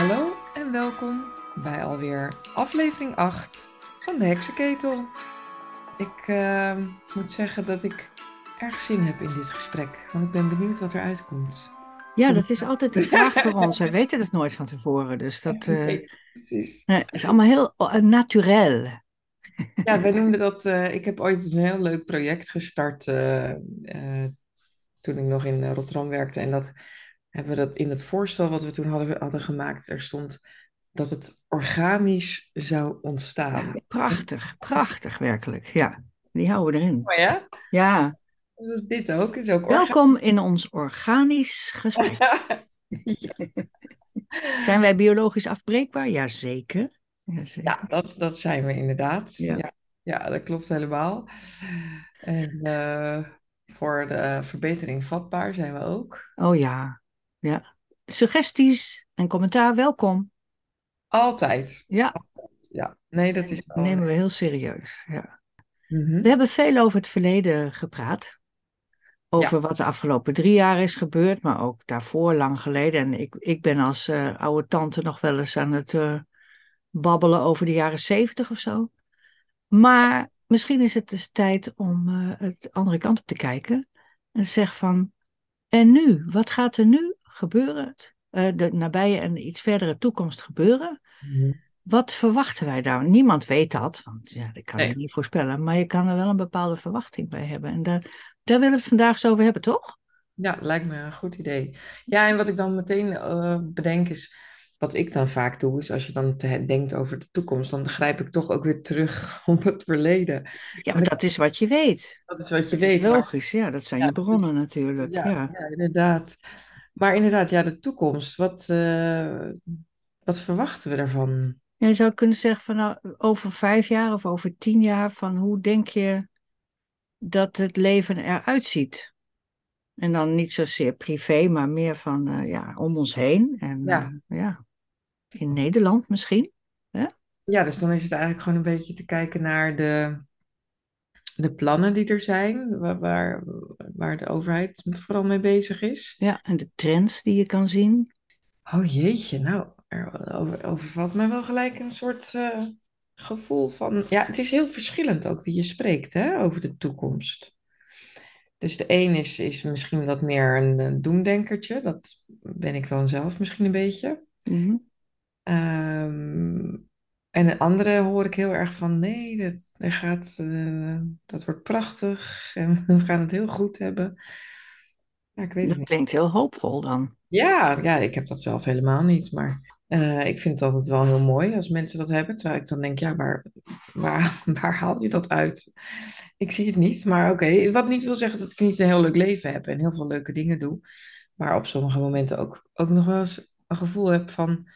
Hallo en welkom bij alweer aflevering 8 van de Heksenketel. Ik uh, moet zeggen dat ik erg zin heb in dit gesprek, want ik ben benieuwd wat er uitkomt. Ja, dat is altijd de vraag voor ons. Wij weten het nooit van tevoren, dus dat uh, Nee, precies. is allemaal heel uh, naturel. Ja, wij noemden dat. eh, ik heb ooit een heel leuk project gestart eh, eh, toen ik nog in eh, Rotterdam werkte. En dat hebben we dat in het voorstel wat we toen hadden, hadden gemaakt. Er stond dat het organisch zou ontstaan. Ja, prachtig, prachtig werkelijk. Ja, die houden we erin. Mooi hè? Ja, Dat is dit ook. Is ook welkom in ons organisch gesprek. Zijn wij biologisch afbreekbaar? Jazeker. Jazeker. Ja, dat, dat zijn we inderdaad. Ja. Ja, ja, dat klopt helemaal. En eh, voor de verbetering vatbaar zijn we ook. Oh ja, ja. Suggesties en commentaar, welkom. Altijd. Ja, Ja, nee, dat is wel. nemen we heel serieus. Ja. Mhm. We hebben veel over het verleden gepraat. Over wat de afgelopen drie jaar is gebeurd, maar ook daarvoor, lang geleden. En ik, ik ben als eh, oude tante nog wel eens aan het eh, babbelen over de jaren zeventig of zo. Maar misschien is het dus tijd om eh, het andere kant op te kijken. En te zeggen van, en nu? Wat gaat er nu gebeuren? Eh, de nabije en iets verdere toekomst gebeuren? Mhm. Wat verwachten wij daar? Niemand weet dat, want ja, dat kan Nee. je niet voorspellen. Maar je kan er wel een bepaalde verwachting bij hebben. En daar, daar willen we het vandaag zo over hebben, toch? Ja, lijkt me een goed idee. Ja, en wat ik dan meteen eh, bedenk is, wat ik dan vaak doe, is als je dan te- denkt over de toekomst, dan grijp ik toch ook weer terug op het verleden. Ja, maar dat is wat je weet. Dat is wat je Dat weet. maar- logisch, ja, dat zijn Ja, je bronnen natuurlijk. Ja, Ja. ja, inderdaad. Maar inderdaad, ja, de toekomst. Wat, eh, wat verwachten we daarvan? Ja, je zou kunnen zeggen van nou, over vijf jaar of over tien jaar, van hoe denk je dat het leven eruit ziet? En dan niet zozeer privé, maar meer van eh, ja, om ons heen. En Ja. eh, ja, in Nederland misschien. Ja, dus dan is het eigenlijk gewoon een beetje te kijken naar de, de plannen die er zijn, waar, waar, waar de overheid vooral mee bezig is. Ja, en de trends die je kan zien. Oh jeetje, nou, er over, overvalt mij wel gelijk een soort eh, gevoel van... Ja, het is heel verschillend ook wie je spreekt hè, over de toekomst. Dus de een is, is misschien wat meer een, een doemdenkertje. Dat ben ik dan zelf misschien een beetje. Mhm. Ehm, en een andere hoor ik heel erg van... Nee, dat, dat, gaat, eh, dat wordt prachtig en we gaan het heel goed hebben. Ja, ik weet het Dat niet. klinkt heel hoopvol dan. Ja, ja, ik heb dat zelf helemaal niet. Maar eh, ik vind het altijd wel heel mooi als mensen dat hebben. Terwijl ik dan denk, ja, waar, waar, waar haal je dat uit? Ik zie het niet, maar oké. Wat niet wil zeggen dat ik niet een heel leuk leven heb en heel veel leuke dingen doe. Maar op sommige momenten ook, ook nog wel eens een gevoel heb van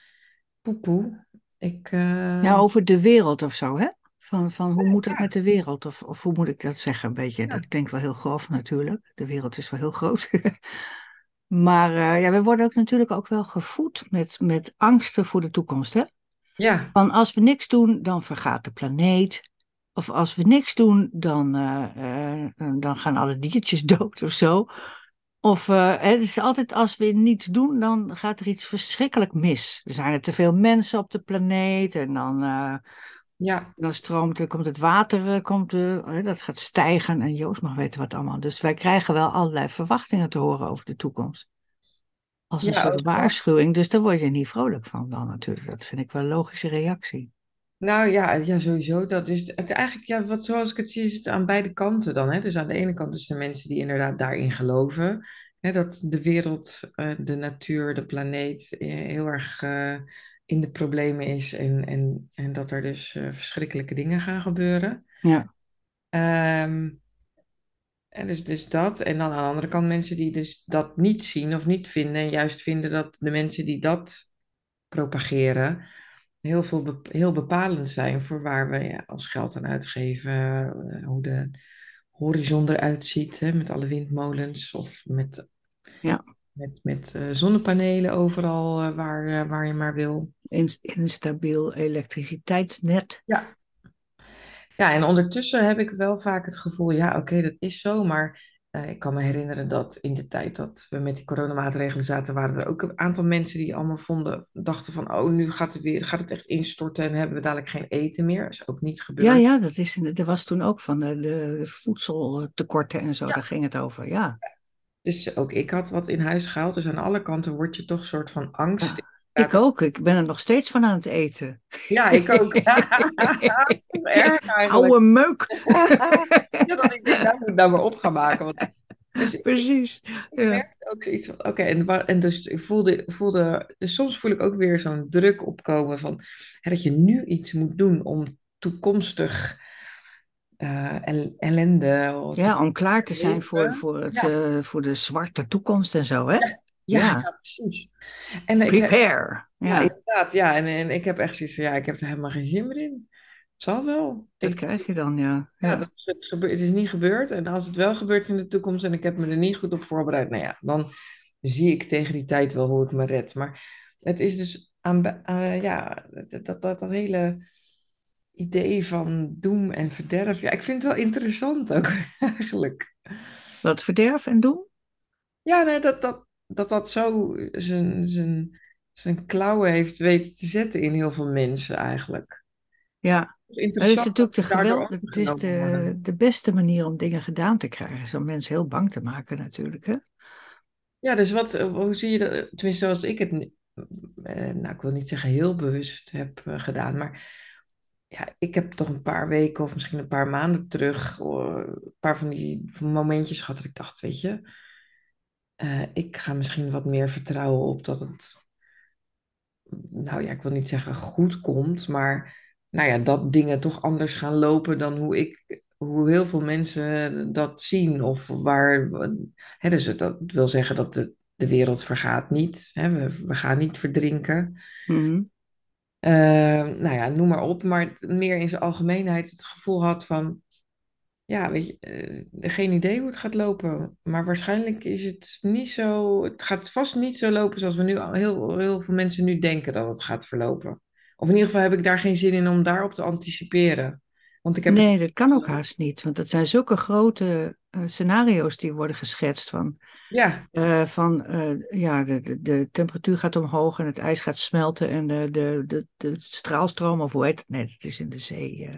poepoe. Ik, eh, Ja, over de wereld of zo, hè? Van, van hoe moet het met de wereld? Of, of hoe moet ik dat zeggen? Een beetje, dat klinkt wel heel grof natuurlijk. De wereld is wel heel groot. maar eh, ja, we worden ook natuurlijk ook wel gevoed met, met angsten voor de toekomst, hè? ja, Van als we niks doen, dan vergaat de planeet. Of als we niks doen, dan, eh, eh, dan gaan alle diertjes dood of zo. Of eh, het is altijd als we niets doen, dan gaat er iets verschrikkelijk mis. Er zijn er te veel mensen op de planeet en dan, eh, ja, dan stroomt er, komt het water, eh, komt, eh, dat gaat stijgen en Joost mag weten wat allemaal. Dus wij krijgen wel allerlei verwachtingen te horen over de toekomst. Als een Ja, soort ook waarschuwing, dus daar word je niet vrolijk van dan natuurlijk. Dat vind ik wel een logische reactie. Nou ja, ja, sowieso. Dat is het, eigenlijk, ja, wat, zoals ik het zie, is het aan beide kanten dan. Hè? Dus aan de ene kant is de mensen die inderdaad daarin geloven. Hè, dat de wereld, eh, de natuur, de planeet eh, heel erg eh, in de problemen is. En, en, en dat er dus verschrikkelijke dingen gaan gebeuren. Ja. Ehm, en dus, dus dat. En dan aan de andere kant mensen die dus dat niet zien of niet vinden. En juist vinden dat de mensen die dat propageren heel, veel bep- heel bepalend zijn voor waar we ja, ons geld aan uitgeven. eh, hoe de horizon eruit ziet, hè, met alle windmolens of met, Ja. met, met eh, zonnepanelen overal eh, waar, waar je maar wil. In, instabiel elektriciteitsnet. Ja, en ondertussen heb ik wel vaak het gevoel, ja, oké, dat is zo, maar eh, ik kan me herinneren dat in de tijd dat we met die coronamaatregelen zaten, waren er ook een aantal mensen die allemaal vonden, dachten van, oh, nu gaat het weer, gaat het echt instorten en hebben we dadelijk geen eten meer. Dat is ook niet gebeurd. Ja, ja, dat is, er was toen ook van de, de voedseltekorten en zo, Ja. daar ging het over, ja. Dus ook ik had wat in huis gehaald. Dus aan alle kanten word je toch een soort van angst. Ja. Ik ook, ik ben er nog steeds van aan het eten. Ja, ik ook. Het is toch erg eigenlijk. Oude meuk. Ja, dat ik denk, nou moet ik nou maar op gaan maken. Want, dus ik Precies. ik Ja. merkte ook zoiets van, oké, en, en dus ik voelde, voelde, dus soms voel ik ook weer zo'n druk opkomen van, hè, dat je nu iets moet doen om toekomstig eh, el- ellende. ja, om klaar te zijn voor, voor, het, Ja. eh, voor de zwarte toekomst en zo, hè? Ja, Ja. ja, precies. En heb, Prepare. ja, Ja, inderdaad, ja, en, en ik heb echt zoiets van, ja, ik heb er helemaal geen zin meer in. Het zal wel. dat Ik- krijg je dan, ja. Ja, dat, het, gebe- het is niet gebeurd. En als het wel gebeurt in de toekomst en ik heb me er niet goed op voorbereid, nou ja, dan zie ik tegen die tijd wel hoe ik me red. Maar het is dus aan, eh, ja, dat, dat, dat, dat hele idee van doem en verderf. Ja, ik vind het wel interessant ook eigenlijk. Wat verderf en doen? Ja, nee, dat dat, dat, dat zo zijn, zijn, zijn klauwen heeft weten te zetten in heel veel mensen eigenlijk. Ja, dat is natuurlijk de geweld. Het is de, de beste manier om dingen gedaan te krijgen, is om mensen heel bang te maken natuurlijk, hè? Ja, dus wat, eh, hoe zie je dat? Tenminste, zoals ik het, eh, nou, ik wil niet zeggen heel bewust heb eh, gedaan, maar ja, ik heb toch een paar weken of misschien een paar maanden terug een paar van die momentjes gehad dat ik dacht, weet je, eh, ik ga misschien wat meer vertrouwen op dat het, nou ja, ik wil niet zeggen goed komt, maar nou ja, dat dingen toch anders gaan lopen dan hoe ik, hoe heel veel mensen dat zien of waar, hè, dus het- dat wil zeggen dat de, de wereld vergaat niet, hè, we, we gaan niet verdrinken. Mhm. Eh, nou ja, noem maar op, maar meer in zijn algemeenheid het gevoel had van, ja, weet je, eh, geen idee hoe het gaat lopen. Maar waarschijnlijk is het niet zo, het gaat vast niet zo lopen zoals we nu al heel, heel veel mensen nu denken dat het gaat verlopen. Of in ieder geval heb ik daar geen zin in om daarop te anticiperen. Want ik heb, Nee, dat kan ook haast niet, want dat zijn zulke grote eh, scenario's die worden geschetst van, ja, eh, van ja, de, de, de temperatuur gaat omhoog en het ijs gaat smelten en de, de, de, de straalstroom, of hoe heet het? Nee, dat is in de zee.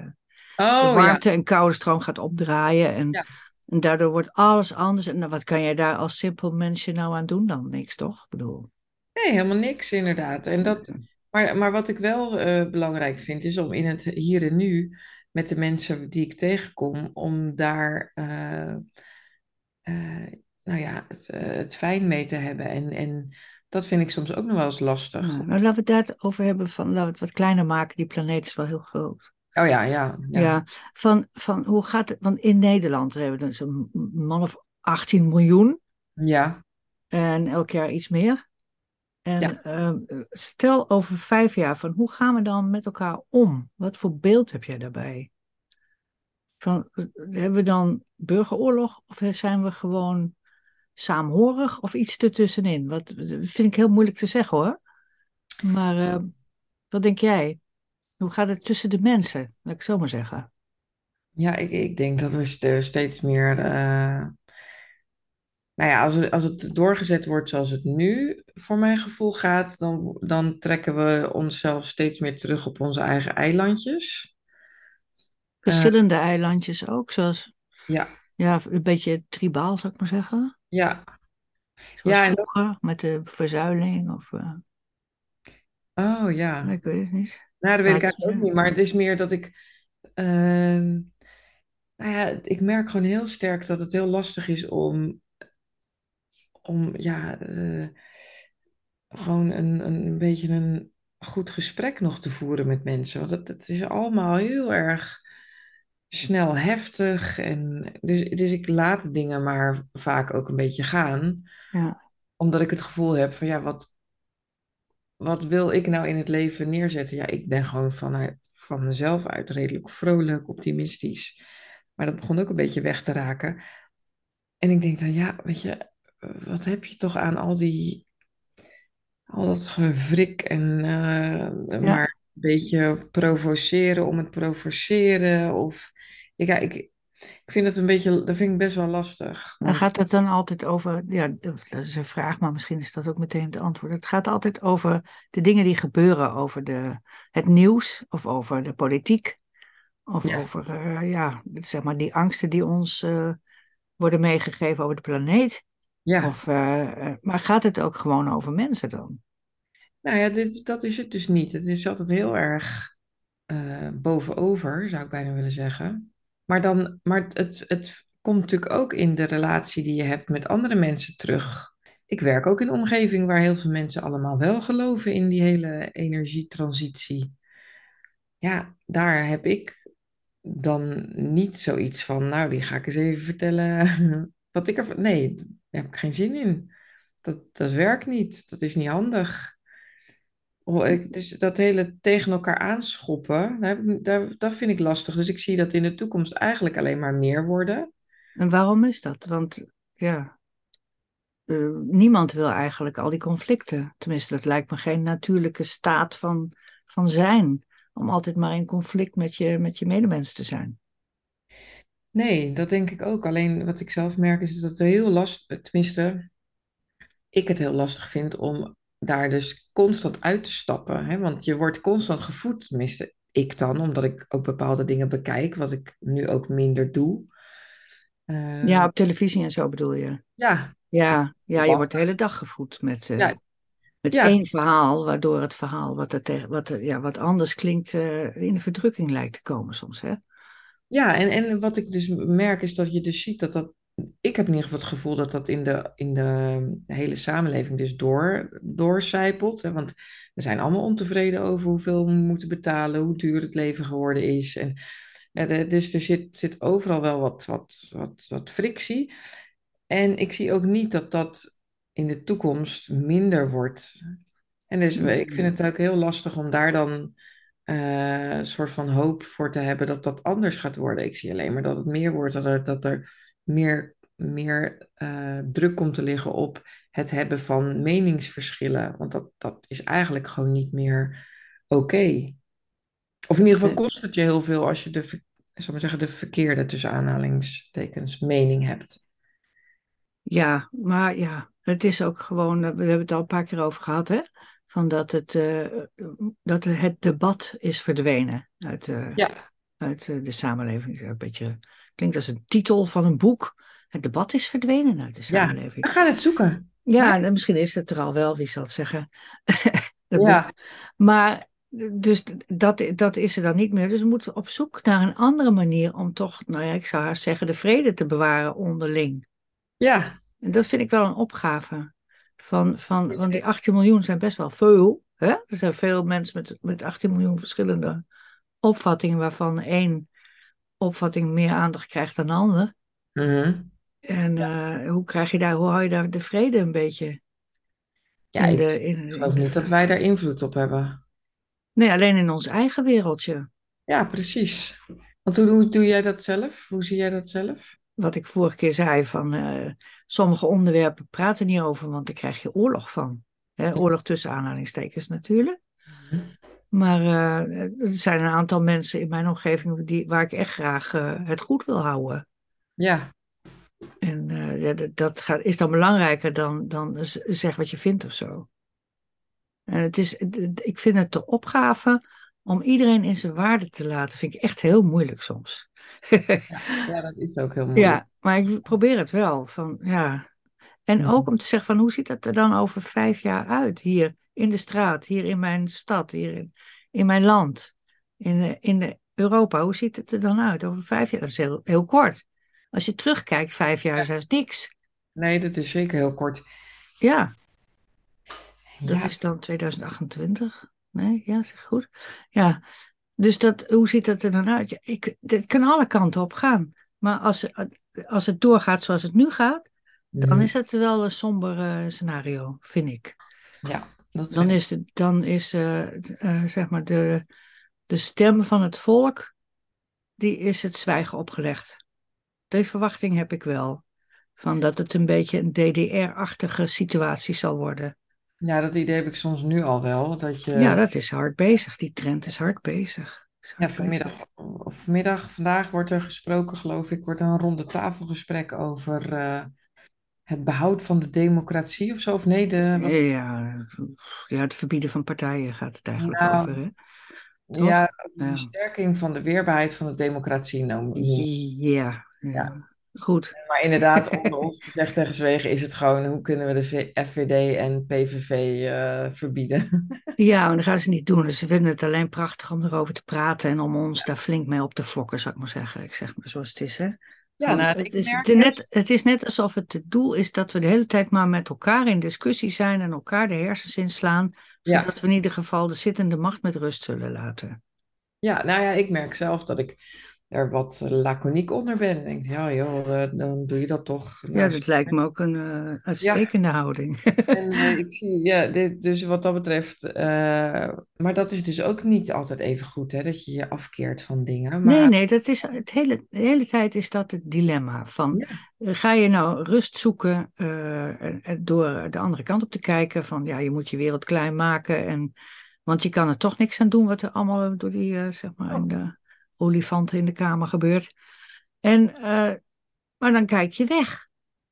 De oh ja, warmte en koude stroom gaat opdraaien en, Ja. en daardoor wordt alles anders. En wat kan jij daar als simpel mensje nou aan doen dan? Niks, toch? Ik bedoel, nee, helemaal niks inderdaad. En dat, Maar, maar wat ik wel eh, belangrijk vind, is om in het hier en nu met de mensen die ik tegenkom, om daar eh, eh, nou ja, het, het fijn mee te hebben. En, en dat vind ik soms ook nog wel eens lastig. Nou, laten we het daarover hebben van, laten we het wat kleiner maken. Die planeet is wel heel groot. Oh ja, ja, ja. Ja, van, van hoe gaat het? Want in Nederland hebben we dus een man of 18 miljoen Ja, en elk jaar iets meer. En Ja. ehm, stel over vijf jaar, van hoe gaan we dan met elkaar om? Wat voor beeld heb jij daarbij? Van, hebben we dan burgeroorlog of zijn we gewoon saamhorig of iets ertussenin? Wat dat vind ik heel moeilijk te zeggen hoor. Maar ehm, wat denk jij? Hoe gaat het tussen de mensen? Laat ik zo maar zeggen. ja ik, ik denk dat we st- steeds meer. eh, nou ja, als het, als het doorgezet wordt zoals het nu voor mijn gevoel gaat, dan, dan trekken we onszelf steeds meer terug op onze eigen eilandjes. Verschillende eilandjes ook, zoals Ja, ja, een beetje tribaal zou ik maar zeggen. ja, Zoals Ja, en vroeger met de verzuiling of eh, oh ja. ik weet het niet. Nou, dat weet ik eigenlijk ook niet. Maar het is meer dat ik. ehm, nou ja, ik merk gewoon heel sterk dat het heel lastig is om. om ja. eh, gewoon een, een beetje een goed gesprek nog te voeren met mensen. Want het, het is allemaal heel erg snel heftig. En dus, dus ik laat dingen maar vaak ook een beetje gaan. Ja. Omdat ik het gevoel heb van ja, wat, wat wil ik nou in het leven neerzetten? Ja, ik ben gewoon vanuit, van mezelf uit redelijk vrolijk, optimistisch. Maar dat begon ook een beetje weg te raken. En ik denk dan, ja, weet je, wat heb je toch aan al die, al dat gevrik en eh, maar een beetje provoceren om het provoceren? Of, ja, ik, Ik vind het een beetje, dat vind ik best wel lastig. Dan gaat het dan altijd over, ja, dat is een vraag, maar misschien is dat ook meteen het antwoord. Het gaat altijd over de dingen die gebeuren, over de, het nieuws of over de politiek. Of ja, over, eh, ja, zeg maar die angsten die ons eh, worden meegegeven over de planeet. ja. Of, eh, maar gaat het ook gewoon over mensen dan? Nou ja, dit, dat is het dus niet. Het is altijd heel erg bovenover, zou ik bijna willen zeggen. Maar dan, maar het, het, komt natuurlijk ook in de relatie die je hebt met andere mensen terug. Ik werk ook in een omgeving waar heel veel mensen allemaal wel geloven in die hele energietransitie. Ja, daar heb ik dan niet zoiets van, nou, die ga ik eens even vertellen wat ik er... Nee, daar heb ik geen zin in. Dat, dat werkt niet. Dat is niet handig. Oh, dus dat hele tegen elkaar aanschoppen, daar, dat vind ik lastig. Dus ik zie dat in de toekomst eigenlijk alleen maar meer worden. En waarom is dat? Want ja, eh, niemand wil eigenlijk al die conflicten. Tenminste, dat lijkt me geen natuurlijke staat van, van zijn. Om altijd maar in conflict met je, met je medemens te zijn. Nee, dat denk ik ook. Alleen wat ik zelf merk is dat het heel lastig, tenminste, ik het heel lastig vind om daar dus constant uit te stappen. Hè? Want je wordt constant gevoed, tenminste ik dan, omdat ik ook bepaalde dingen bekijk, wat ik nu ook minder doe. Ja, Eh, op televisie en zo bedoel je. ja, Ja, ja, je wordt de hele dag gevoed met, eh, Ja, met ja, één verhaal, waardoor het verhaal wat, er tegen, wat, er- ja, wat anders klinkt, eh, in de verdrukking lijkt te komen soms. Hè? Ja, en, en wat ik dus merk is dat je dus ziet dat dat. Ik heb in ieder geval het gevoel dat dat in de, in de hele samenleving dus door, doorcijpelt. Hè? Want we zijn allemaal ontevreden over hoeveel we moeten betalen, hoe duur het leven geworden is. En, dus er zit, zit overal wel wat, wat, wat, wat frictie. En ik zie ook niet dat dat in de toekomst minder wordt. En dus ik vind het ook heel lastig om daar dan eh, een soort van hoop voor te hebben dat dat anders gaat worden. Ik zie alleen maar dat het meer wordt, dat er, dat er meer, meer eh, druk komt te liggen op het hebben van meningsverschillen. Want dat, dat is eigenlijk gewoon niet meer oké. Of in ieder geval Eh, kost het je heel veel als je de, zal maar zeggen, de verkeerde tussen aanhalingstekens mening hebt. Ja, maar ja, het is ook gewoon, eh, we hebben het al een paar keer over gehad, hè? Van dat het, eh, dat het debat is verdwenen uit, eh, Ja, uit eh, de samenleving. Een beetje, klinkt als een titel van een boek. Het debat is verdwenen uit de ja. samenleving. We gaan het zoeken. Ja, en misschien is het er al wel, wie zal het zeggen, boek. Ja, Maar dus dat, dat is er dan niet meer. Dus we moeten op zoek naar een andere manier om toch, nou ja, ik zou haast zeggen, de vrede te bewaren onderling. ja, En dat vind ik wel een opgave. Van, van, want die 18 miljoen zijn best wel veel. Hè? Er zijn veel mensen met, met 18 miljoen verschillende opvattingen, waarvan één opvatting meer aandacht krijgt dan de ander. Mhm. En eh, hoe krijg je daar, hoe hou je daar de vrede een beetje Ja, in ik de, in, in geloof de niet dat wij daar invloed op hebben. Nee, alleen in ons eigen wereldje. Ja, precies. Want hoe, hoe doe jij dat zelf? Hoe zie jij dat zelf? Wat ik vorige keer zei, van eh, sommige onderwerpen praten niet over, want daar krijg je oorlog van. Hè, oorlog tussen aanhalingstekens natuurlijk. Mhm. Maar eh, er zijn een aantal mensen in mijn omgeving die, waar ik echt graag eh, het goed wil houden. Ja, En dat, dat gaat, is dan belangrijker dan, dan zeg wat je vindt of zo. En het is, ik vind het de opgave om iedereen in zijn waarde te laten, vind ik echt heel moeilijk soms. ja, dat is ook heel moeilijk. Ja, maar ik probeer het wel. Van, ja. En Mhm. ook om te zeggen van hoe ziet het er dan over vijf jaar uit? Hier in de straat, hier in mijn stad, hier in, in mijn land, in, de- in de Europa. Hoe ziet het er dan uit over vijf jaar? Dat is heel, heel kort. Als je terugkijkt, vijf jaar is dat niks. Nee, dat is zeker heel kort. Ja, dat Ja, is dan 2028. Nee, ja, zeg goed. Ja, dus dat, hoe ziet dat er dan uit? Ik, het kan alle kanten op gaan. Maar als, als het doorgaat zoals het nu gaat, dan Mhm. is het wel een somber scenario, vind ik. ja dat Dan is, het, dan is eh, eh, zeg maar de, de stem van het volk, die is het zwijgen opgelegd. Die verwachting heb ik wel. Van dat het een beetje een DDR-achtige situatie zal worden. Ja, dat idee heb ik soms nu al wel. Dat je, Ja, dat is hard bezig. Die trend is hard bezig. Ja, vanmiddag of vanmiddag, vandaag wordt er gesproken, geloof ik, wordt een ronde tafelgesprek over eh, het behoud van de democratie of zo. Of nee, de, wat... Ja, ja, het verbieden van partijen gaat het eigenlijk Nou, over, hè? Toch? ja, de Ja. versterking van de weerbaarheid van de democratie. Nou, ja. ja. Goed. Maar inderdaad, onder ons gezegd en gezwegen is het gewoon, hoe kunnen we de FVD en PVV eh, verbieden? Ja, maar dat gaan ze niet doen. Dus ze vinden het alleen prachtig om erover te praten en om ons daar flink mee op te fokken, zou ik maar zeggen. Ik zeg maar zoals het is, hè. Ja, nou, het, is merk net- het is net alsof het het doel is dat we de hele tijd maar met elkaar in discussie zijn en elkaar de hersens inslaan, Ja. zodat we in ieder geval de zittende macht met rust zullen laten. Ja, nou ja, ik merk zelf dat ik er wat laconiek onder ben. Ik denk, ja joh, eh, dan doe je dat toch. Ja, Nou, dat lijkt me ook een eh, uitstekende houding. En eh, ik zie, ja, dit, dus wat dat betreft, maar dat is dus ook niet altijd even goed, hè, dat je je afkeert van dingen. Maar Nee, nee, dat is het hele, de hele tijd is dat het dilemma van Ja. ga je nou rust zoeken en- en door de andere kant op te kijken van ja, je moet je wereld klein maken en want je kan er toch niks aan doen wat er allemaal door die zeg maar in de olifanten in de kamer gebeurt. En eh, maar dan kijk je weg.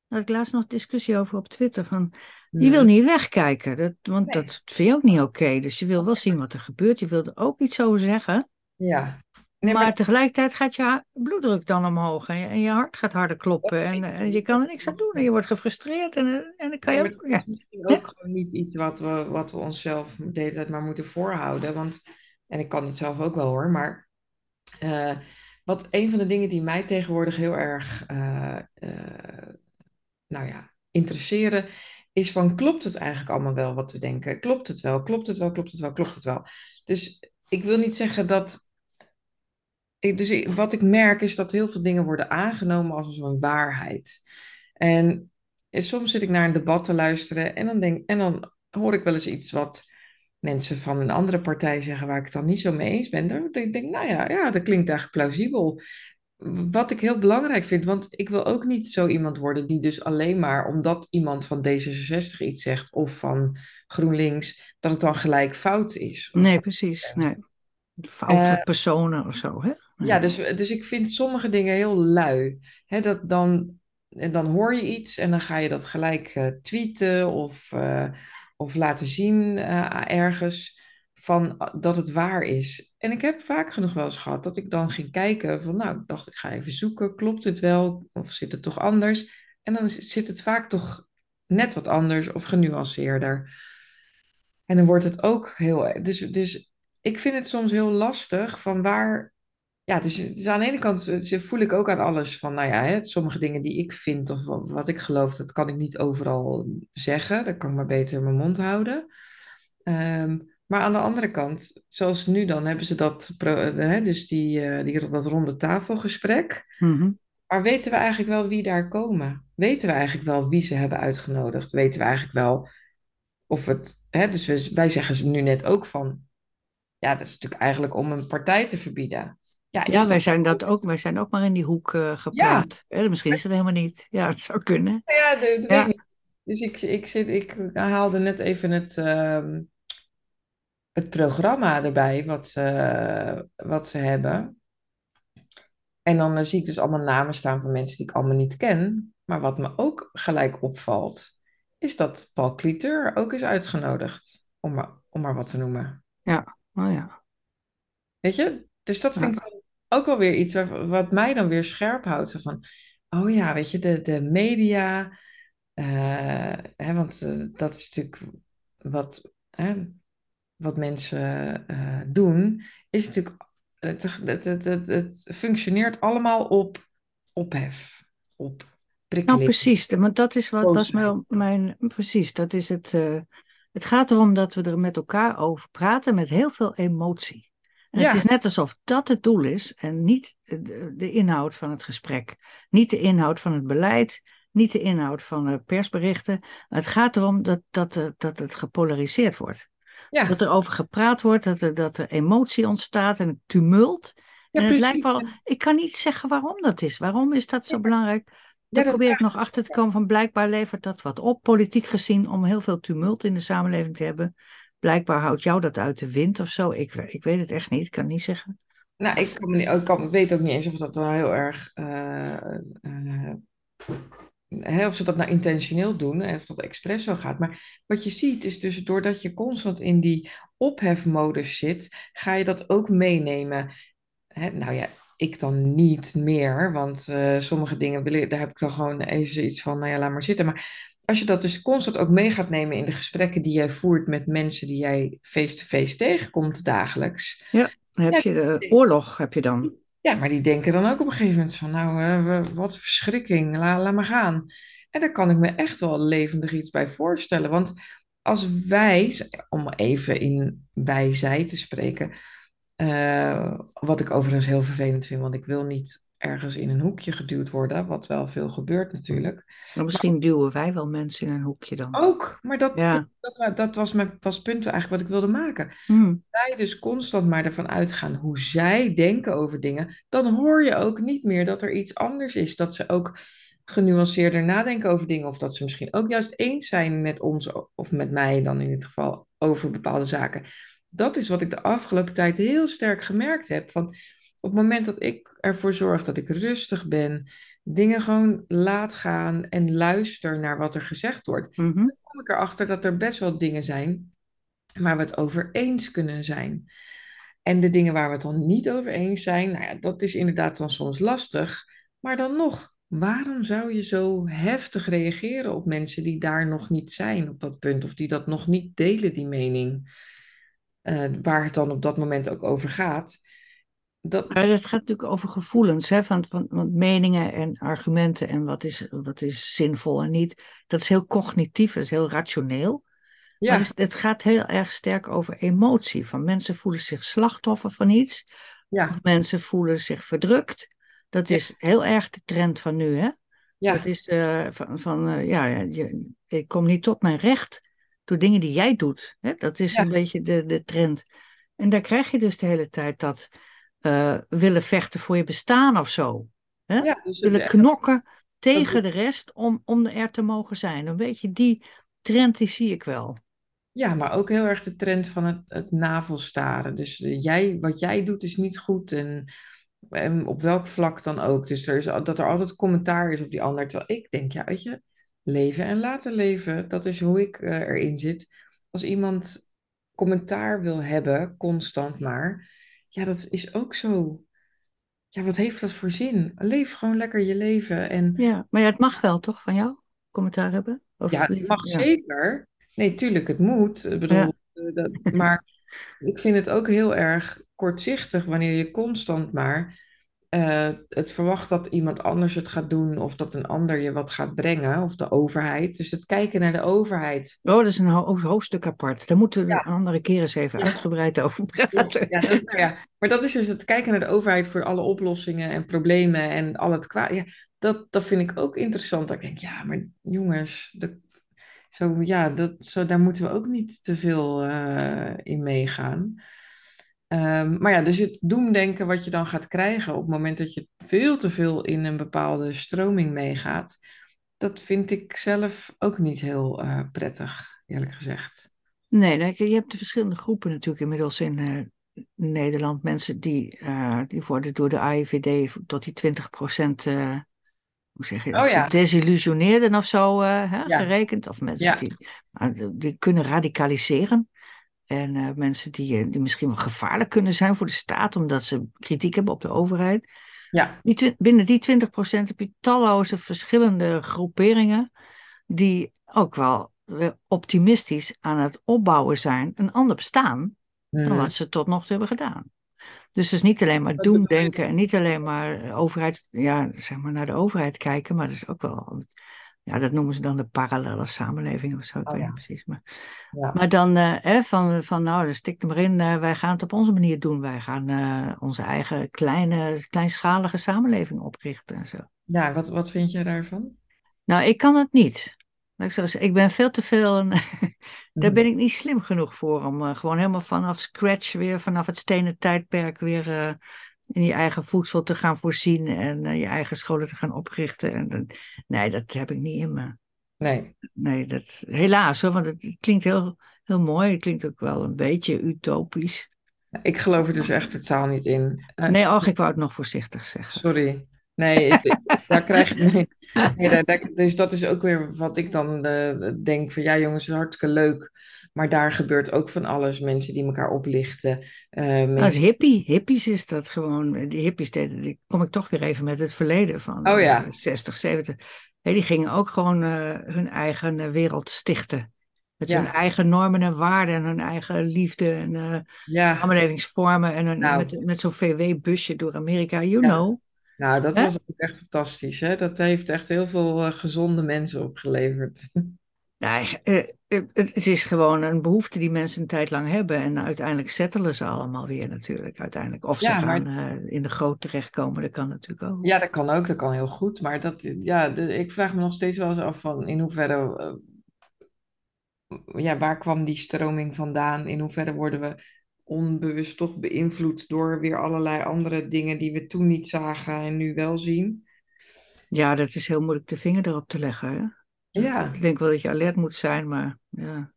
Daar had ik laatst nog discussie over op Twitter van je wil niet wegkijken, dat, want Nee. dat vind je ook niet oké. Dus je wil wel zien wat er gebeurt, je wil er ook iets over zeggen. ja. Nee, maar, maar tegelijkertijd gaat je bloeddruk dan omhoog en je, en je hart gaat harder kloppen en, en je kan er niks aan doen en je wordt gefrustreerd en, en dan kan je ook... dat Ja. is ook gewoon niet iets wat we, wat we onszelf de hele tijd maar moeten voorhouden. Want, en ik kan het zelf ook wel hoor, maar eh, wat een van de dingen die mij tegenwoordig heel erg eh, eh, nou ja, interesseren, is van klopt het eigenlijk allemaal wel wat we denken? Klopt het wel? Klopt het wel? Klopt het wel? Klopt het wel? Dus ik wil niet zeggen dat. Ik, dus wat ik merk is dat heel veel dingen worden aangenomen als een waarheid. En en soms zit ik naar een debat te luisteren en dan, denk, en dan hoor ik wel eens iets wat mensen van een andere partij zeggen waar ik het dan niet zo mee eens ben. Dan denk ik, nou ja, ja, dat klinkt eigenlijk plausibel. Wat ik heel belangrijk vind, want ik wil ook niet zo iemand worden die dus alleen maar omdat iemand van D66 iets zegt of van GroenLinks, dat het dan gelijk fout is. Nee, precies. Nee. Foute Eh, personen of zo, hè? ja, dus, dus ik vind sommige dingen heel lui. Hè, dat dan, en dan hoor je iets en dan ga je dat gelijk eh, tweeten of, eh, of laten zien eh, ergens van ah, dat het waar is. En ik heb vaak genoeg wel eens gehad dat ik dan ging kijken van nou, ik dacht ik ga even zoeken, klopt het wel of zit het toch anders? En dan zit het vaak toch net wat anders of genuanceerder. En dan wordt het ook heel... Dus, dus ik vind het soms heel lastig van waar ja, dus, dus aan de ene kant voel ik ook aan alles van, nou ja, hè, sommige dingen die ik vind of wa- wat ik geloof, dat kan ik niet overal zeggen. Dan kan ik maar beter mijn mond houden. Ehm, maar aan de andere kant, zoals nu dan, hebben ze dat, eh, hè, dus die, eh, die, dat ronde tafelgesprek. Mhm. Maar weten we eigenlijk wel wie daar komen? Weten we eigenlijk wel wie ze hebben uitgenodigd? Weten we eigenlijk wel of het, hè, dus wij zeggen ze nu net ook van, ja, dat is natuurlijk eigenlijk om een partij te verbieden. Ja, Ja, wij zijn, dat ook, wij zijn ook maar in die hoek eh, gepraat. Misschien is het helemaal niet. Ja, het zou kunnen. Ja, dat, dat Ja. weet ik niet. Dus ik, ik, zit, ik haalde net even het, ehm, het programma erbij wat ze, wat ze hebben. En dan eh, zie ik dus allemaal namen staan van mensen die ik allemaal niet ken. Maar wat me ook gelijk opvalt, is dat Paul Cliteur ook is uitgenodigd. Om maar, om maar wat te noemen. Ja, oh ja. Weet je? Dus dat vind ik ook wel weer iets wat, wat mij dan weer scherp houdt. Zo van, oh ja, weet je, de, de media. eh, hè, want eh, dat is natuurlijk wat, hè, wat mensen eh, doen. Is natuurlijk, het, het, het, het, het functioneert allemaal op ophef. Op Nou, prikkeling. precies. Want dat is wat was wel mijn. Precies, dat is het. het gaat erom dat we er met elkaar over praten met heel veel emotie. En Ja. het is net alsof dat het doel is en niet de, de inhoud van het gesprek. Niet de inhoud van het beleid, niet de inhoud van de persberichten. Het gaat erom dat, dat, er- dat het gepolariseerd wordt. Ja, Dat er over gepraat wordt, dat er, dat er emotie ontstaat en tumult. ja, en het lijkt wel, ik kan niet zeggen waarom dat is. Waarom is dat zo belangrijk? Daar probeer ik nog achter te komen van blijkbaar levert dat wat op, politiek gezien, om heel veel tumult in de samenleving te hebben. Blijkbaar houdt jou dat uit de wind of zo. Ik, ik weet het echt niet, ik kan niet zeggen Nou, ik, kan niet- ik kan, weet ook niet eens of dat wel heel erg. eh, eh, hè, of ze dat nou intentioneel doen, of dat expres zo gaat. Maar wat je ziet is dus doordat je constant in die ophefmodus zit, ga je dat ook meenemen. Hè, nou ja, ik dan niet meer, want eh, sommige dingen wil daar heb ik dan gewoon even zoiets van, nou ja, laat maar zitten. Maar als je dat dus constant ook mee gaat nemen in de gesprekken die jij voert met mensen die jij face-to-face tegenkomt dagelijks. Ja, dan heb je de oorlog, heb je dan. ja, maar die denken dan ook op een gegeven moment van, nou, eh, wat een verschrikking, la, laat maar gaan. En daar kan ik me echt wel levendig iets bij voorstellen. Want als wij, om even in wij-zij te spreken, eh, wat ik overigens heel vervelend vind, want ik wil niet ergens in een hoekje geduwd worden, wat wel veel gebeurt natuurlijk. Maar misschien duwen wij wel mensen in een hoekje dan. Ook, maar dat, dat, Ja. dat, wa- dat was mijn was het punt eigenlijk wat ik wilde maken. Hm. Zij dus constant maar ervan uitgaan hoe zij denken over dingen, dan hoor je ook niet meer dat er iets anders is. Dat ze ook genuanceerder nadenken over dingen, of dat ze misschien ook juist eens zijn met ons, of met mij dan in dit geval, over bepaalde zaken. Dat is wat ik de afgelopen tijd heel sterk gemerkt heb. Van op het moment dat ik ervoor zorg dat ik rustig ben, dingen gewoon laat gaan en luister naar wat er gezegd wordt, Mhm. dan kom ik erachter dat er best wel dingen zijn waar we het over eens kunnen zijn. En de dingen waar we het dan niet over eens zijn, nou ja, dat is inderdaad dan soms lastig. Maar dan nog, waarom zou je zo heftig reageren op mensen die daar nog niet zijn op dat punt, of die dat nog niet delen, die mening, eh, waar het dan op dat moment ook over gaat? Dat, Maar het gaat natuurlijk over gevoelens, hè, van, van, van meningen en argumenten en wat is, wat is zinvol en niet. Dat is heel cognitief, dat is heel rationeel. Maar ja, het, gaat heel erg sterk over emotie. Van mensen voelen zich slachtoffer van iets, ja, mensen voelen zich verdrukt. Dat is heel erg de trend van nu, hè? ja, Dat is eh, van, van eh, ja, ja, je, ik kom niet tot mijn recht door dingen die jij doet. Hè? Dat is Ja. een beetje de, de trend. En daar krijg je dus de hele tijd dat eh, willen vechten voor je bestaan of zo. Hè? ja. Dus willen knokken tegen de rest om, om er te mogen zijn. Een beetje die trend, die zie ik wel. Ja, maar ook heel erg de trend van het, het navelstaren. Dus eh, jij, wat jij doet is niet goed en, en op welk vlak dan ook. Dus er is, dat er altijd commentaar is op die ander. Terwijl ik denk, ja, weet je, leven en laten leven, dat is hoe ik eh, erin zit. Als iemand commentaar wil hebben, constant maar, ja, dat is ook zo. Ja, wat heeft dat voor zin? Leef gewoon lekker je leven en Ja, maar ja, het mag wel toch van jou? Commentaar hebben? Of Ja, het mag ja. zeker. Nee, tuurlijk, het moet. Ik bedoel, Ja. eh, dat, maar ik vind het ook heel erg kortzichtig wanneer je constant maar eh, het verwacht dat iemand anders het gaat doen of dat een ander je wat gaat brengen of de overheid. Dus het kijken naar de overheid. Oh, dat is een ho- hoofdstuk apart. Daar moeten we Ja. een andere keer eens even Ja. uitgebreid over praten. Ja, dat- nou ja, maar dat is dus het kijken naar de overheid voor alle oplossingen en problemen en al het kwaad. Ja, dat, dat vind ik ook interessant. Dat ik denk, ja, maar jongens, de, zo, ja, dat, zo, daar moeten we ook niet te veel eh, in meegaan. Ehm, maar ja, dus het doemdenken wat je dan gaat krijgen op het moment dat je veel te veel in een bepaalde stroming meegaat, dat vind ik zelf ook niet heel eh, prettig, eerlijk gezegd. Nee, je hebt de verschillende groepen natuurlijk inmiddels in eh, Nederland. Mensen die, eh, die worden door de AIVD tot die 20% eh hoe zeg je dat, Oh ja. gedesillusioneerden of zo hè, Ja. gerekend. Of mensen Ja. die- die kunnen radicaliseren. En eh, mensen die, eh, die misschien wel gevaarlijk kunnen zijn voor de staat, omdat ze kritiek hebben op de overheid. Ja, Die binnen die 20% heb je talloze verschillende groeperingen die ook wel weer optimistisch aan het opbouwen zijn, een ander bestaan dan Mm. wat ze tot nog toe hebben gedaan. Dus het is niet alleen maar je? doemdenken en niet alleen maar eh, overheid, ja, zeg maar naar de overheid kijken, maar dat is ook wel, ja, dat noemen ze dan de parallele samenleving of zo, ik Oh weet ja. niet precies. Maar, ja. maar dan eh, hè, van, van, nou, dan stik er maar in, eh, wij gaan het op onze manier doen. Wij gaan eh, onze eigen kleine, kleinschalige samenleving oprichten en zo. Ja, wat, wat vind je daarvan? Nou, ik kan het niet. Ik, zo zeggen, ik ben veel te veel, daar ben ik niet slim genoeg voor om eh, gewoon helemaal vanaf scratch weer, vanaf het stenen tijdperk weer in je eigen voedsel te gaan voorzien en eh, je eigen scholen te gaan oprichten. En, dat- nee, dat heb ik niet in me. Nee. Nee, dat, helaas hoor, want het klinkt heel, heel mooi. Het klinkt ook wel een beetje utopisch. Ik geloof er dus echt totaal niet in. Eh, Nee, och, ik wou het nog voorzichtig zeggen. sorry. Nee, ik- daar krijg ik. Nee, nee, daar- daar- dus dat is ook weer wat ik dan eh, denk van ja, jongens, het is hartstikke leuk. Maar daar gebeurt ook van alles. Mensen die elkaar oplichten. eh, Als hippie, hippies is dat gewoon, die hippies deden, die kom ik toch weer even met het verleden van Oh ja. eh, 60, 70. Hé, die gingen ook gewoon eh, hun eigen eh, wereld stichten. Met Ja. hun eigen normen en waarden en hun eigen liefde en Ja, samenlevingsvormen en hun, Nou. met, met zo'n VW-busje door Amerika, you Ja. know. nou, dat was ook echt fantastisch. Hè? Dat heeft echt heel veel gezonde mensen opgeleverd. Ja, eh, eh, het, is gewoon een behoefte die mensen een tijd lang hebben. En uiteindelijk settelen ze allemaal weer natuurlijk. Uiteindelijk. Of ze Ja, gaan eh, in de goot terechtkomen, dat kan natuurlijk ook. Ja, dat kan ook, dat kan heel goed. Maar dat, ja, ik vraag me nog steeds wel eens af van in hoeverre, ja, waar kwam die stroming vandaan? In hoeverre worden we onbewust toch beïnvloed door weer allerlei andere dingen die we toen niet zagen en nu wel zien? Ja, dat is heel moeilijk de vinger erop te leggen. Hè? Ja, Ik denk wel dat je alert moet zijn, maar ja.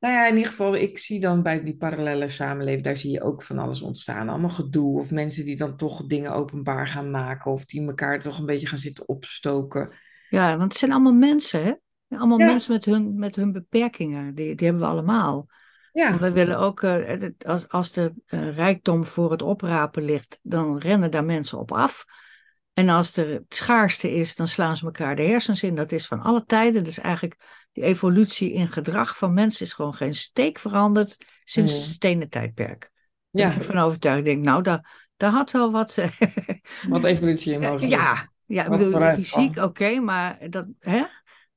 nou ja, in ieder geval, ik zie dan bij die parallele samenleving, daar zie je ook van alles ontstaan. Allemaal gedoe of mensen die dan toch dingen openbaar gaan maken of die elkaar toch een beetje gaan zitten opstoken. Ja, want het zijn allemaal mensen, hè? Allemaal Ja. mensen met hun, met hun beperkingen. Die, die hebben we allemaal. Ja, we willen ook, eh, als, als de eh, rijkdom voor het oprapen ligt, dan rennen daar mensen op af. En als er het schaarste is, dan slaan ze elkaar de hersens in. Dat is van alle tijden. Dus eigenlijk die evolutie in gedrag van mensen is gewoon geen steek veranderd sinds het stenen tijdperk. Daar ben ja, ik van overtuigd. Ik denk, nou, daar, daar had wel wat. eh, wat evolutie in mogen ja, ja, ik Wat bedoel, fysiek oké, maar dat, hè?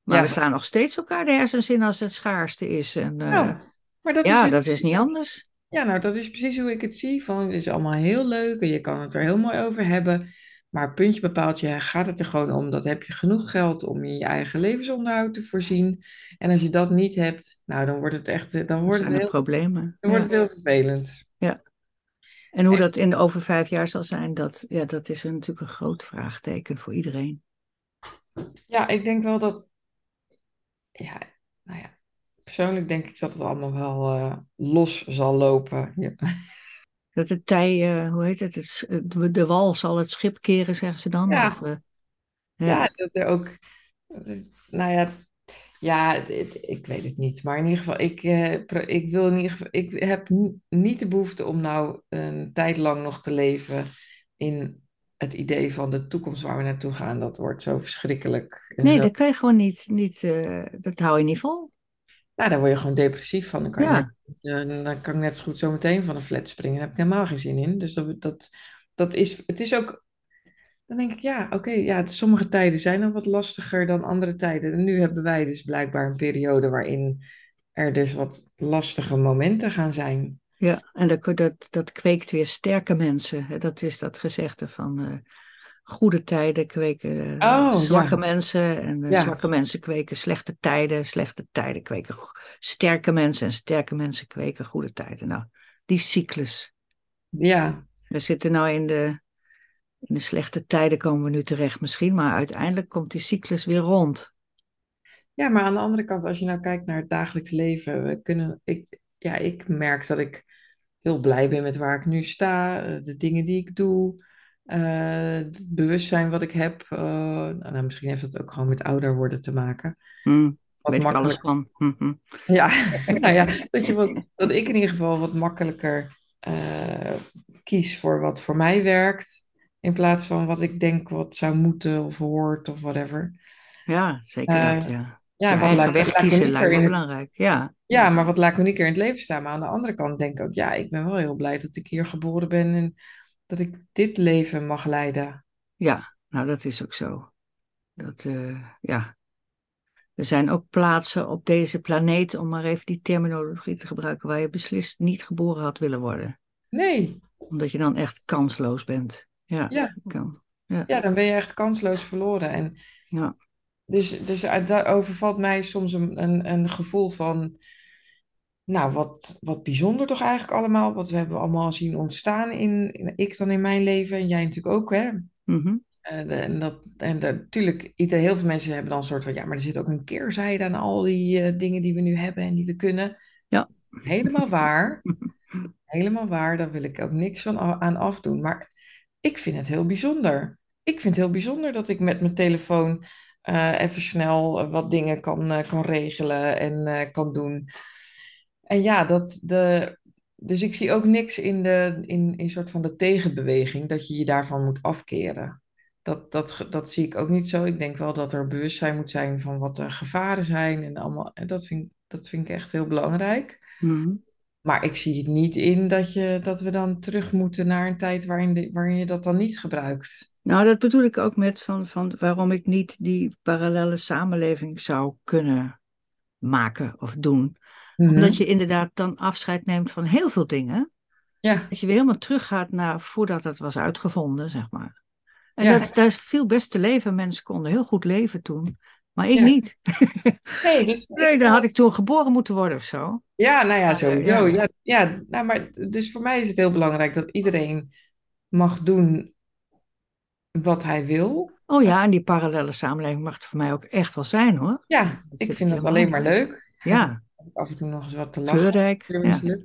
Maar Ja. we slaan nog steeds elkaar de hersens in als het schaarste is. En, eh, Nou, maar dat ja, is dat is niet anders. Ja, nou, dat is precies hoe ik het zie. Van, het is allemaal heel leuk en je kan het er heel mooi over hebben. Maar puntje bepaald, je gaat het er gewoon om. Dat heb je genoeg geld om je eigen levensonderhoud te voorzien. En als je dat niet hebt, nou, dan wordt het echt, eh, dan wordt het heel, problemen. dan wordt Ja. het heel vervelend. En hoe dat in de over vijf jaar zal zijn, dat, ja, dat is natuurlijk een groot vraagteken voor iedereen. Ja, ik denk wel dat, ja, nou ja, persoonlijk denk ik dat het allemaal wel eh, los zal lopen. Ja. Dat de tij, eh, hoe heet het, het, de wal zal het schip keren, zeggen ze dan. Ja. Of, eh, ja. Ja, dat er ook. Nou ja, ja, het- het- ik weet het niet. Maar in ieder geval, ik, eh, ik wil in ieder geval. Ik heb ni- niet de behoefte om nou een tijd lang nog te leven in het idee van de toekomst waar we naartoe gaan. Dat wordt zo verschrikkelijk. Nee, zo. dat kan je gewoon niet, niet dat hou je niet vol. Nou, daar word je gewoon depressief van. Dan kan, Ja. eh, dan kan ik net zo goed zo meteen van een flat springen. Daar heb ik helemaal geen zin in. Dus dat, dat, dat is, het is ook. Dan denk ik, ja, oké, ja, sommige tijden zijn dan wat lastiger dan andere tijden. En nu hebben wij dus blijkbaar een periode waarin er dus wat lastige momenten gaan zijn. Ja, en dat, dat, dat kweekt weer sterke mensen. Dat is dat gezegde van eh, goede tijden kweken eh, Oh, zwakke ja. mensen. En eh, Ja. zwakke mensen kweken slechte tijden. Slechte tijden kweken sterke mensen. En sterke mensen kweken goede tijden. Nou, die cyclus. Ja, We zitten nou in de, in de slechte tijden komen we nu terecht misschien. Maar uiteindelijk komt die cyclus weer rond. ja, maar aan de andere kant, als je nou kijkt naar het dagelijks leven, we kunnen, ik, ja, ik merk dat ik heel blij ben met waar ik nu sta, eh, de dingen die ik doe, eh, het bewustzijn wat ik heb. eh, nou, misschien heeft dat ook gewoon met ouder worden te maken. Hm, Wat weet ik alles makkelijk, van. Hm, hm. ja, nou ja, dat, je wat, dat ik in ieder geval wat makkelijker eh, kies voor wat voor mij werkt, in plaats van wat ik denk wat zou moeten of hoort of whatever. Ja, zeker dat. Ja. Ja, wat eigen laat, weg laat kiezen unieker lijkt me in belangrijk. Ja. ja, maar wat laat me niet keer in het leven staan. Maar aan de andere kant denk ik ook, ja, ik ben wel heel blij dat ik hier geboren ben en dat ik dit leven mag leiden. Ja, nou dat is ook zo. Dat, eh, ja. Er zijn ook plaatsen op deze planeet, om maar even die terminologie te gebruiken, waar je beslist niet geboren had willen worden. Nee, Omdat je dan echt kansloos bent. Ja, ja, kan. Ja, ja, dan ben je echt kansloos verloren. En ja. dus, dus uit- daar overvalt mij soms een, een, een gevoel van, nou, wat, wat bijzonder toch eigenlijk allemaal. Wat we hebben allemaal zien ontstaan in, in- ik dan in mijn leven en jij natuurlijk ook, hè. Mhm. En, en dat, en natuurlijk, heel veel mensen hebben dan een soort van, ja, maar er zit ook een keerzijde aan al die eh, dingen die we nu hebben en die we kunnen. Ja. Helemaal waar. helemaal waar. Daar wil ik ook niks van aan afdoen. Maar ik vind het heel bijzonder. Ik vind het heel bijzonder dat ik met mijn telefoon eh, even snel eh, wat dingen kan, eh, kan regelen en eh, kan doen. En ja, dat de, dus ik zie ook niks in de in, in soort van de tegenbeweging dat je je daarvan moet afkeren. Dat, dat, dat zie ik ook niet zo. Ik denk wel dat er bewustzijn moet zijn van wat de gevaren zijn en allemaal. En dat vind, dat vind ik echt heel belangrijk. Mhm. Maar ik zie het niet in dat, je, dat we dan terug moeten naar een tijd waarin, de, waarin je dat dan niet gebruikt. Nou, dat bedoel ik ook met van, van waarom ik niet die parallele samenleving zou kunnen maken of doen. Mhm. Omdat je inderdaad dan afscheid neemt van heel veel dingen. Ja, Dat je weer helemaal teruggaat naar voordat het was uitgevonden, zeg maar. En ja, dat, daar is veel best te leven. Mensen konden heel goed leven toen. Maar ik ja. niet. Nee, dus, Nee, dan had ik toen geboren moeten worden of zo. ja, nou ja, sowieso. ja. Ja, nou, maar dus voor mij is het heel belangrijk dat iedereen mag doen wat hij wil. Oh ja, en die parallele samenleving mag het voor mij ook echt wel zijn hoor. Ja, Dat ik vind dat alleen maar leuk. Ja, Af en toe nog eens wat te lachen. kleurrijk. Ja,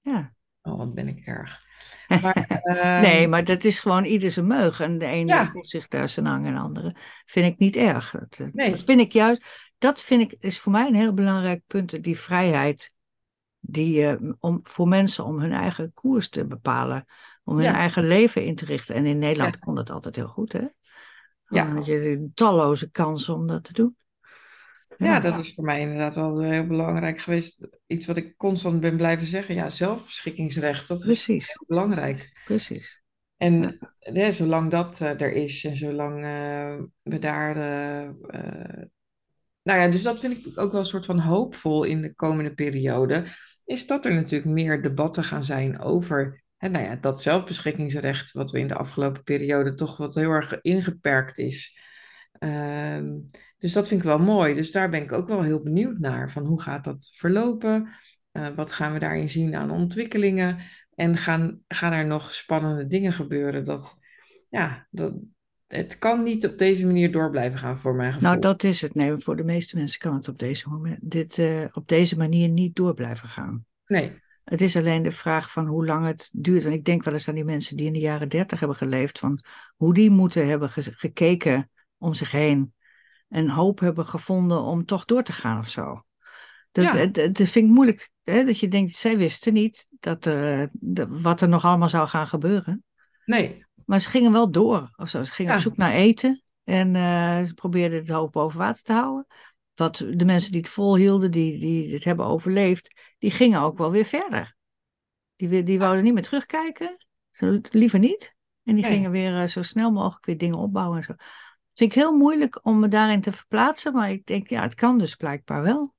ja. Oh, wat ben ik erg. Maar ehm, Nee, maar dat is gewoon ieder zijn meug. En de ene ja, voelt zich daar zijn hang en de andere vind ik niet erg. Dat, eh, dat vind ik juist, dat vind ik, is voor mij een heel belangrijk punt. Die vrijheid die, eh, om, voor mensen om hun eigen koers te bepalen. Om hun ja, eigen leven in te richten. En in ja, Nederland kon dat altijd heel goed, hè? Dan ja. had je talloze kansen om dat te doen. Ja, dat is voor mij inderdaad wel heel belangrijk geweest. Iets wat ik constant ben blijven zeggen. Ja, zelfbeschikkingsrecht, dat is precies, heel belangrijk. precies. En hè, zolang dat eh, er is en zolang eh, we daar. eh, eh, nou ja, dus dat vind ik ook wel een soort van hoopvol in de komende periode. Is dat er natuurlijk meer debatten gaan zijn over. Hè, nou ja, dat zelfbeschikkingsrecht, wat we in de afgelopen periode toch wat heel erg ingeperkt is. Dus dat vind ik wel mooi. Dus daar ben ik ook wel heel benieuwd naar. Van hoe gaat dat verlopen? Eh, wat gaan we daarin zien aan ontwikkelingen? En gaan, gaan er nog spannende dingen gebeuren? Dat, ja, dat, het kan niet op deze manier door blijven gaan, voor mijn Nou, dat is het. Nee, voor de meeste mensen kan het op deze, moment, dit, eh, op deze manier niet door blijven gaan. Nee, Het is alleen de vraag van hoe lang het duurt. Want ik denk wel eens aan die mensen die in de jaren dertig hebben geleefd, van hoe die moeten hebben ge- gekeken om zich heen en hoop hebben gevonden om toch door te gaan of zo. Dat, ja, vind ik moeilijk, hè, dat je denkt, zij wisten niet dat, dat- wat er nog allemaal zou gaan gebeuren. nee, Maar ze gingen wel door. Of zo. Ze gingen op zoek naar eten en eh, ze probeerden het hoofd boven water te houden. Wat de mensen die het volhielden, die, die het hebben overleefd, die gingen ook wel weer verder. Die, die wouden niet meer terugkijken, zo, liever niet. En die nee. gingen weer eh, zo snel mogelijk weer dingen opbouwen en zo. Vind ik heel moeilijk om me daarin te verplaatsen, maar ik denk, ja, het kan dus blijkbaar wel.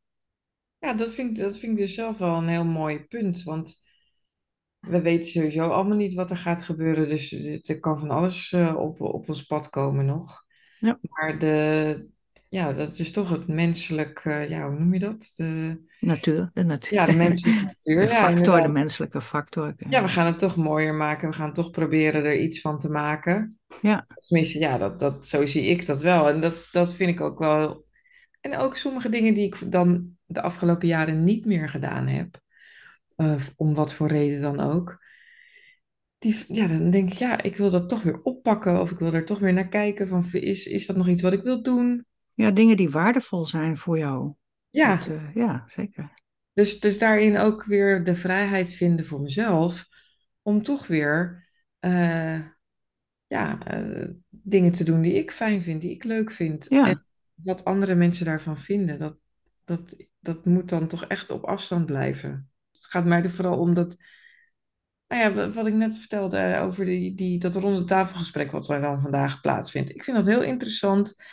Ja, dat vind ik, dat vind ik dus zelf wel een heel mooi punt. Want we weten sowieso allemaal niet wat er gaat gebeuren. Dus er kan van alles eh, op, op ons pad komen nog. Ja, Maar de, ja, dat is toch het menselijk, ja, hoe noem je dat? De, natuur, de natuur. ja, de menselijke De natuur. Ja, factor, de menselijke factor. Ja, we gaan het toch mooier maken. We gaan toch proberen er iets van te maken. Ja, Tenminste, ja, dat, dat, zo zie ik dat wel. En dat, dat vind ik ook wel. En ook sommige dingen die ik dan de afgelopen jaren niet meer gedaan heb. eh, om wat voor reden dan ook. Die, ja, dan denk ik, ja, ik wil dat toch weer oppakken. Of ik wil er toch weer naar kijken. Van, is, is dat nog iets wat ik wil doen? ja, dingen die waardevol zijn voor jou. Ja, Dat, eh, ja, zeker. dus, dus daarin ook weer de vrijheid vinden voor mezelf. Om toch weer eh, ja, eh, dingen te doen die ik fijn vind, die ik leuk vind. Ja, En wat andere mensen daarvan vinden, dat, dat, dat moet dan toch echt op afstand blijven. Het gaat mij er vooral om dat, nou ja, wa- wat ik net vertelde over die, die, dat ronde tafelgesprek wat er dan vandaag plaatsvindt. Ik vind dat heel interessant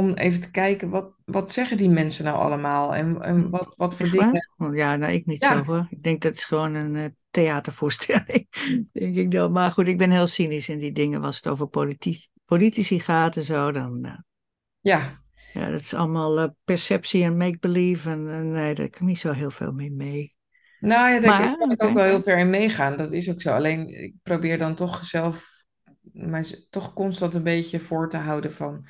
om even te kijken, wat, wat zeggen die mensen nou allemaal? En, en wat, wat voor dingen... Oh, Ja, nou, ik niet zo hoor. Ik denk dat is gewoon een eh, theatervoorstelling. denk ik dan. Maar goed, ik ben heel cynisch in die dingen. Als het over politici, politici gaat en zo, dan. eh, ja, ja, dat is allemaal eh, perceptie en make-believe. En, en nee, daar kan ik niet zo heel veel mee mee. nou ja, daar Maar, kan ik ook wel heel ver in meegaan. Dat is ook zo. Alleen ik probeer dan toch zelf, maar toch constant een beetje voor te houden van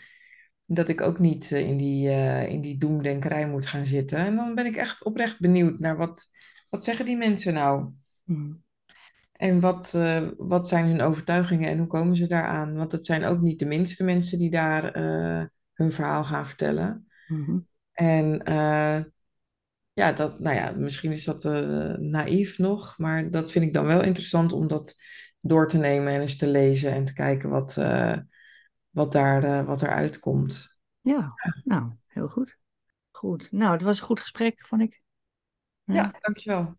dat ik ook niet eh, in die, eh, in die doemdenkerij moet gaan zitten. En dan ben ik echt oprecht benieuwd naar wat, wat zeggen die mensen nou? Hmm. En wat, eh, wat zijn hun overtuigingen en hoe komen ze daaraan? Want het zijn ook niet de minste mensen die daar hun verhaal gaan vertellen. Mhm. En ja, dat, nou ja, misschien is dat naïef nog, maar dat vind ik dan wel interessant om dat door te nemen en eens te lezen en te kijken wat, wat daar, eh, wat eruit komt. Ja, nou, heel goed. Goed. Nou, het was een goed gesprek, vond ik. Ja. Ja, dankjewel.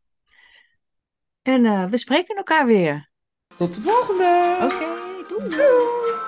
En eh, we spreken elkaar weer. Tot de volgende! Oké, doei. Doei!